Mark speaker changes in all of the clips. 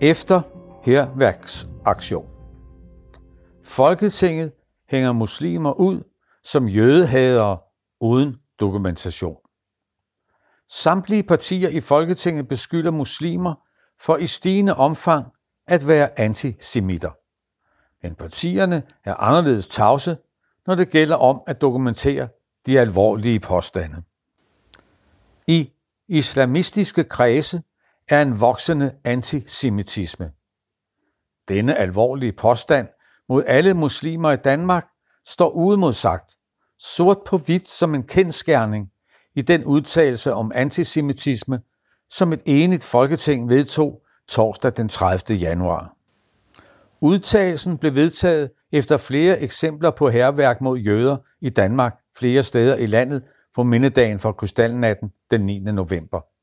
Speaker 1: efter herværksaktion. Folketinget hænger muslimer ud som jødehadere uden dokumentation. Samtlige partier i Folketinget beskylder muslimer for i stigende omfang at være antisemitter. Men partierne er anderledes tavse, når det gælder om at dokumentere de alvorlige påstande. I islamistiske kredse er en voksende antisemitisme. Denne alvorlige påstand mod alle muslimer i Danmark står uimodsagt, sort på hvidt som en kendskærning i den udtalelse om antisemitisme, som et enigt folketing vedtog torsdag den 30. januar. Udtalelsen blev vedtaget efter flere eksempler på herværk mod jøder i Danmark flere steder i landet på mindedagen for krystalnatten den 9. november.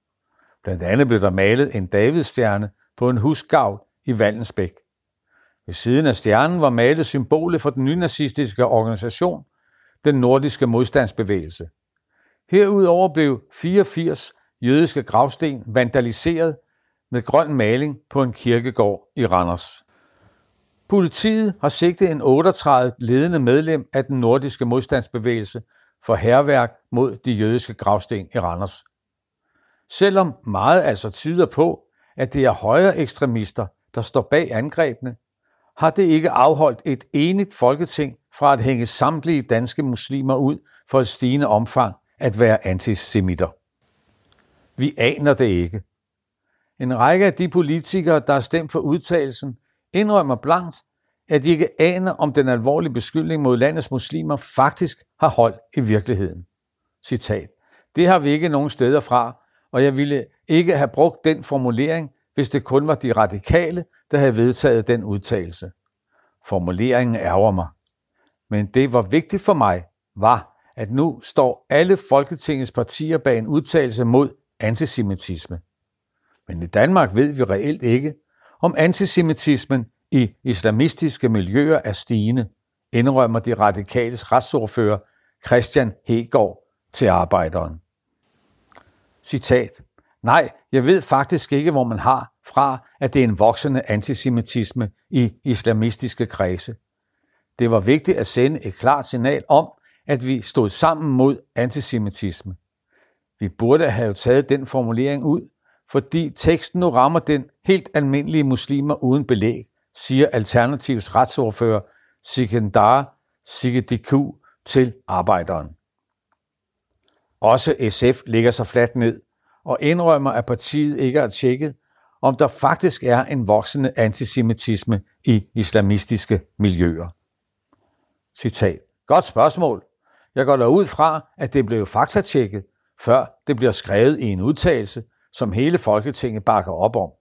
Speaker 1: Blandt andet blev der malet en Davidstjerne på en husgavl i Vallensbæk. Ved siden af stjernen var malet symbolet for den nynazistiske organisation, den nordiske modstandsbevægelse. Herudover blev 84 jødiske gravsten vandaliseret med grøn maling på en kirkegård i Randers. Politiet har sigtet en 38 ledende medlem af den nordiske modstandsbevægelse for herværk mod de jødiske gravsten i Randers. Selvom meget altså tyder på, at det er højre ekstremister, der står bag angrebene, har det ikke afholdt et enigt folketing fra at hænge samtlige danske muslimer ud for et stigende omfang at være antisemitter. Vi aner det ikke. En række af de politikere, der har stemt for udtalelsen, indrømmer blankt, at de ikke aner, om den alvorlige beskyldning mod landets muslimer faktisk har hold i virkeligheden. Citat. Det har vi ikke nogen steder fra, og jeg ville ikke have brugt den formulering, hvis det kun var de radikale, der havde vedtaget den udtalelse. Formuleringen ærger mig. Men det var vigtigt for mig, var, at nu står alle Folketingets partier bag en udtalelse mod antisemitisme. Men i Danmark ved vi reelt ikke, om antisemitismen i islamistiske miljøer er stigende, indrømmer de radikales retsordfører Christian Hegård til arbejderen. Citat. Nej, jeg ved faktisk ikke, hvor man har fra, at det er en voksende antisemitisme i islamistiske kredse. Det var vigtigt at sende et klart signal om, at vi stod sammen mod antisemitisme. Vi burde have taget den formulering ud, fordi teksten nu rammer den helt almindelige muslimer uden belæg, siger Alternativs retsordfører Sikandar Sigediku til arbejderen. Også SF ligger sig fladt ned og indrømmer, at partiet ikke har tjekket, om der faktisk er en voksende antisemitisme i islamistiske miljøer. Citat. Godt spørgsmål. Jeg går ud fra, at det blev faktatjekket, før det bliver skrevet i en udtalelse, som hele Folketinget bakker op om.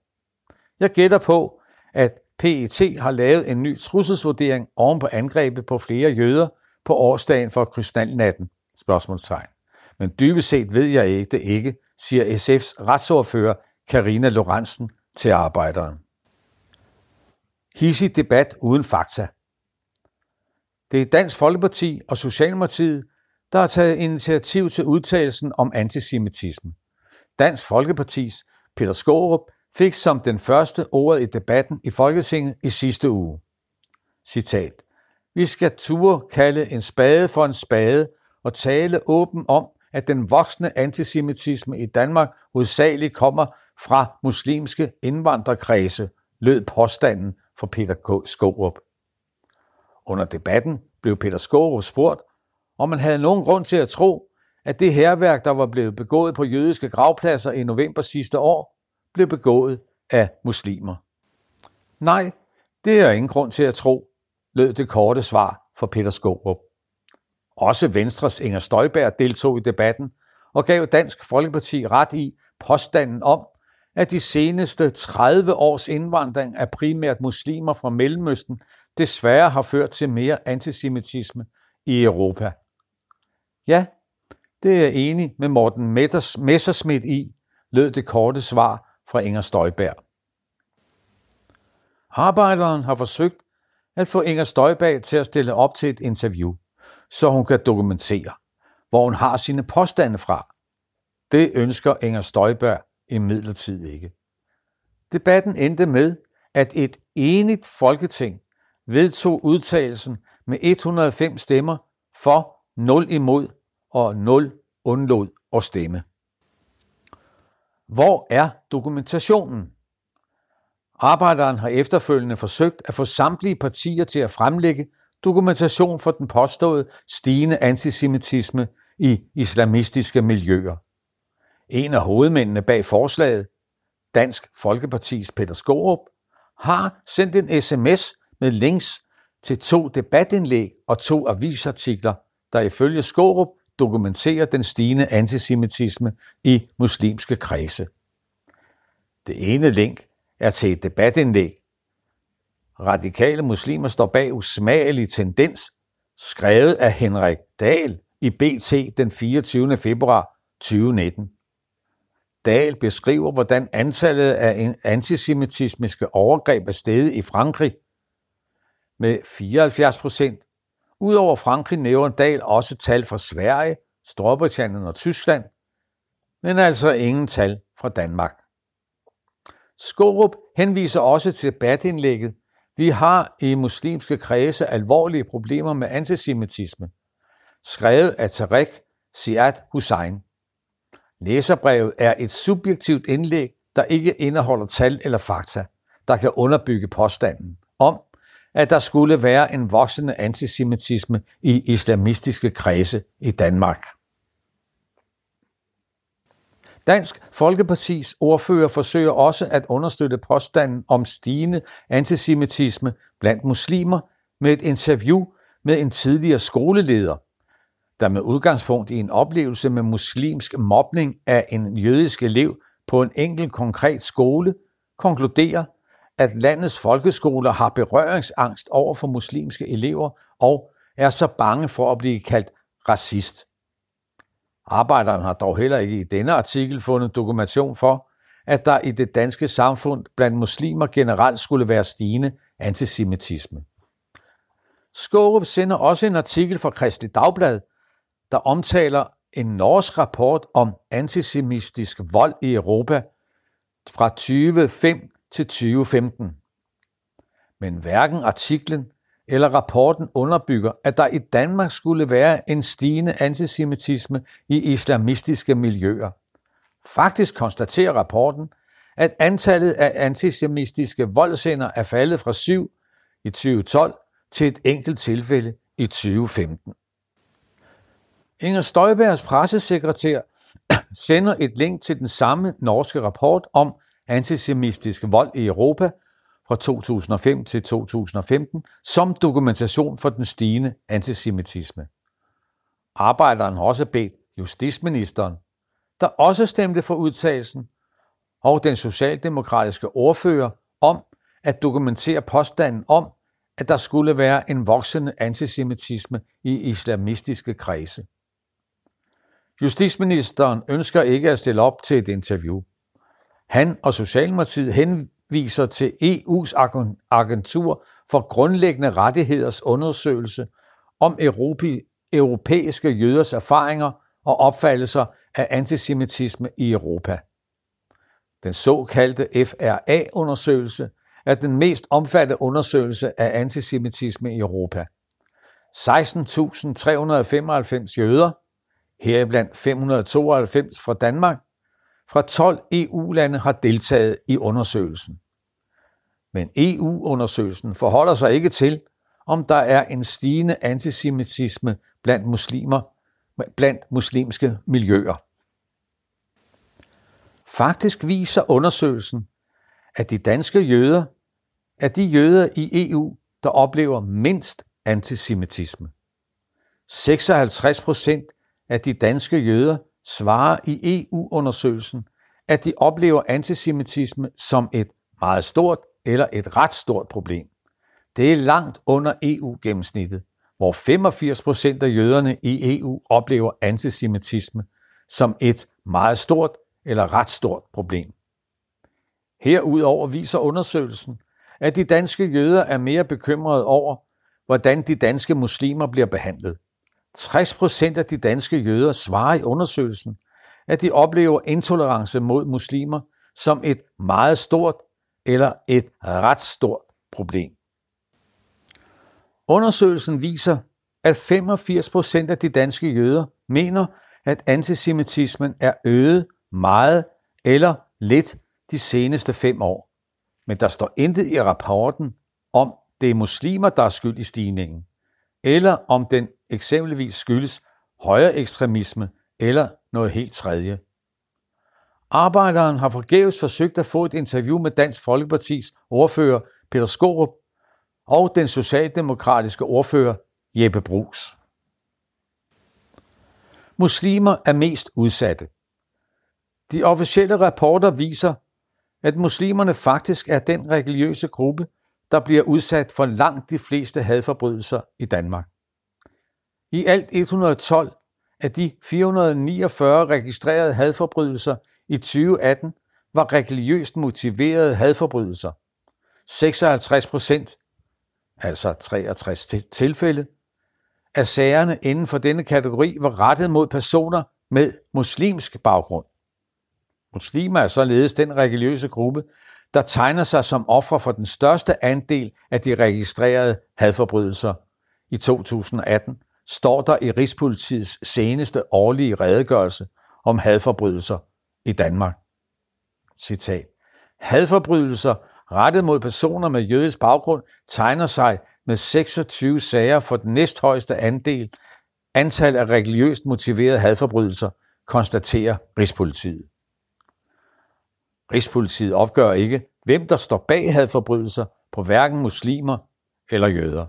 Speaker 1: Jeg gætter på, at PET har lavet en ny trusselsvurdering oven på angrebet på flere jøder på årsdagen for krystalnatten? Spørgsmålstegn. Men dybest set ved jeg ikke det ikke, siger SF's retsordfører Karina Lorentzen til arbejderen. Hissig debat uden fakta. Det er Dansk Folkeparti og Socialdemokratiet, der har taget initiativ til udtalelsen om antisemitisme. Dansk Folkepartis Peter Skorup fik som den første ordet i debatten i Folketinget i sidste uge. Citat. Vi skal ture kalde en spade for en spade og tale åben om, at den voksne antisemitisme i Danmark hovedsageligt kommer fra muslimske indvandrerkredse, lød påstanden fra Peter K. Skårup. Under debatten blev Peter Skårup spurgt, om man havde nogen grund til at tro, at det herværk, der var blevet begået på jødiske gravpladser i november sidste år, blev begået af muslimer. Nej, det er ingen grund til at tro, lød det korte svar fra Peter Skårup. Også Venstres Inger Støjberg deltog i debatten og gav Dansk Folkeparti ret i påstanden om, at de seneste 30 års indvandring af primært muslimer fra Mellemøsten desværre har ført til mere antisemitisme i Europa. Ja, det er jeg enig med Morten Messerschmidt i, lød det korte svar fra Inger Støjberg. Arbejderen har forsøgt at få Inger Støjberg til at stille op til et interview, så hun kan dokumentere, hvor hun har sine påstande fra. Det ønsker Inger Støjberg imidlertid ikke. Debatten endte med, at et enigt folketing vedtog udtalelsen med 105 stemmer for, 0 imod og 0 undlod at stemme. Hvor er dokumentationen? Arbejderen har efterfølgende forsøgt at få samtlige partier til at fremlægge dokumentation for den påståede stigende antisemitisme i islamistiske miljøer. En af hovedmændene bag forslaget, Dansk Folkepartis Peter Skorup, har sendt en sms med links til to debatindlæg og to avisartikler, der ifølge Skorup dokumenterer den stigende antisemitisme i muslimske kredse. Det ene link er til et debatindlæg. Radikale muslimer står bag usmagelig tendens, skrevet af Henrik Dahl i BT den 24. februar 2019. Dahl beskriver, hvordan antallet af antisemitismiske overgreb er steget i Frankrig med 74 procent. Udover Frankrig nævner Dahl også tal fra Sverige, Storbritannien og Tyskland, men altså ingen tal fra Danmark. Skorup henviser også til debatindlægget. Vi har i muslimske kredse alvorlige problemer med antisemitisme, skrevet af Tarek Siad Hussein. Læserbrevet er et subjektivt indlæg, der ikke indeholder tal eller fakta, der kan underbygge påstanden om, at der skulle være en voksende antisemitisme i islamistiske kredse i Danmark. Dansk Folkepartis ordfører forsøger også at understøtte påstanden om stigende antisemitisme blandt muslimer med et interview med en tidligere skoleleder, der med udgangspunkt i en oplevelse med muslimsk mobning af en jødisk elev på en enkelt konkret skole, konkluderer, at landets folkeskoler har berøringsangst over for muslimske elever og er så bange for at blive kaldt racist. Arbejderen har dog heller ikke i denne artikel fundet dokumentation for, at der i det danske samfund blandt muslimer generelt skulle være stigende antisemitisme. Skårup sender også en artikel fra Kristelig Dagblad, der omtaler en norsk rapport om antisemitisk vold i Europa fra 2005 til 2015. Men hverken artiklen eller rapporten underbygger, at der i Danmark skulle være en stigende antisemitisme i islamistiske miljøer. Faktisk konstaterer rapporten, at antallet af antisemitiske voldsender er faldet fra 7 i 2012 til et enkelt tilfælde i 2015. Inger Støjbergs pressesekretær sender et link til den samme norske rapport om antisemitisk vold i Europa fra 2005 til 2015 som dokumentation for den stigende antisemitisme. Arbejderen har også bedt justitsministeren, der også stemte for udtalelsen, og den socialdemokratiske ordfører om at dokumentere påstanden om, at der skulle være en voksende antisemitisme i islamistiske kredse. Justitsministeren ønsker ikke at stille op til et interview. Han og Socialdemokratiet henviser til EU's agentur for grundlæggende rettigheders undersøgelse om europæiske jøders erfaringer og opfattelser af antisemitisme i Europa. Den såkaldte FRA-undersøgelse er den mest omfattende undersøgelse af antisemitisme i Europa. 16.395 jøder, heriblandt 592 fra Danmark, fra 12 EU-lande har deltaget i undersøgelsen. Men EU-undersøgelsen forholder sig ikke til, om der er en stigende antisemitisme blandt muslimer, blandt muslimske miljøer. Faktisk viser undersøgelsen, at de danske jøder er de jøder i EU, der oplever mindst antisemitisme. 56 procent af de danske jøder svarer i EU-undersøgelsen, at de oplever antisemitisme som et meget stort eller et ret stort problem. Det er langt under EU-gennemsnittet, hvor 85 procent af jøderne i EU oplever antisemitisme som et meget stort eller ret stort problem. Herudover viser undersøgelsen, at de danske jøder er mere bekymrede over, hvordan de danske muslimer bliver behandlet. 60 procent af de danske jøder svarer i undersøgelsen, at de oplever intolerance mod muslimer som et meget stort eller et ret stort problem. Undersøgelsen viser, at 85 procent af de danske jøder mener, at antisemitismen er øget meget eller lidt de seneste fem år. Men der står intet i rapporten om, det er muslimer, der er skyld i stigningen, eller om den eksempelvis skyldes højere ekstremisme eller noget helt tredje. Arbejderen har forgæves forsøgt at få et interview med Dansk Folkepartis ordfører Peter Skorup og den socialdemokratiske ordfører Jeppe Brugs. Muslimer er mest udsatte. De officielle rapporter viser, at muslimerne faktisk er den religiøse gruppe, der bliver udsat for langt de fleste hadforbrydelser i Danmark. I alt 112 af de 449 registrerede hadforbrydelser i 2018 var religiøst motiverede hadforbrydelser. 56 procent, altså 63 tilfælde, af sagerne inden for denne kategori var rettet mod personer med muslimsk baggrund. Muslimer er således den religiøse gruppe, der tegner sig som offer for den største andel af de registrerede hadforbrydelser. I 2018 står der i Rigspolitiets seneste årlige redegørelse om hadforbrydelser i Danmark. Citat. Hadforbrydelser rettet mod personer med jødisk baggrund tegner sig med 26 sager for den næsthøjeste andel antal af religiøst motiverede hadforbrydelser, konstaterer Rigspolitiet. Rigspolitiet opgør ikke, hvem der står bag hadforbrydelser på hverken muslimer eller jøder.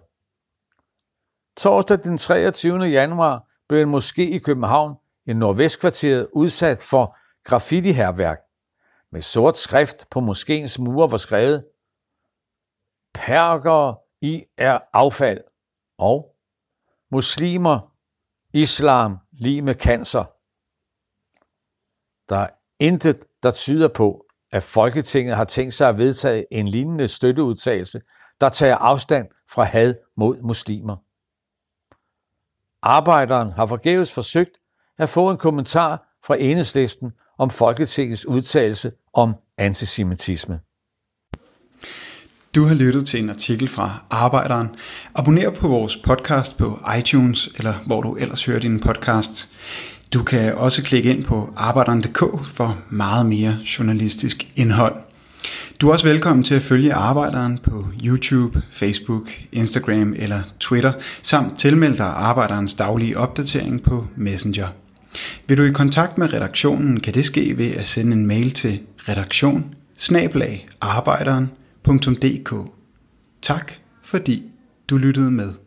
Speaker 1: Torsdag den 23. januar blev en moské i København i Nordvestkvarteret udsat for graffiti-herværk. Med sort skrift på moskéens mure var skrevet Perker i er affald og muslimer, islam, lige med cancer. Der er intet, der tyder på, at Folketinget har tænkt sig at vedtage en lignende støtteudtalelse, der tager afstand fra had mod muslimer. Arbejderen har forgæves forsøgt at få en kommentar fra enhedslisten om Folketingets udtalelse om antisemitisme.
Speaker 2: Du har lyttet til en artikel fra Arbejderen. Abonner på vores podcast på iTunes, eller hvor du ellers hører din podcast. Du kan også klikke ind på arbejderen.dk for meget mere journalistisk indhold. Du er også velkommen til at følge Arbejderen på YouTube, Facebook, Instagram eller Twitter, samt tilmelde dig Arbejderens daglige opdatering på Messenger. Vil du i kontakt med redaktionen, kan det ske ved at sende en mail til redaktion Tak fordi du lyttede med.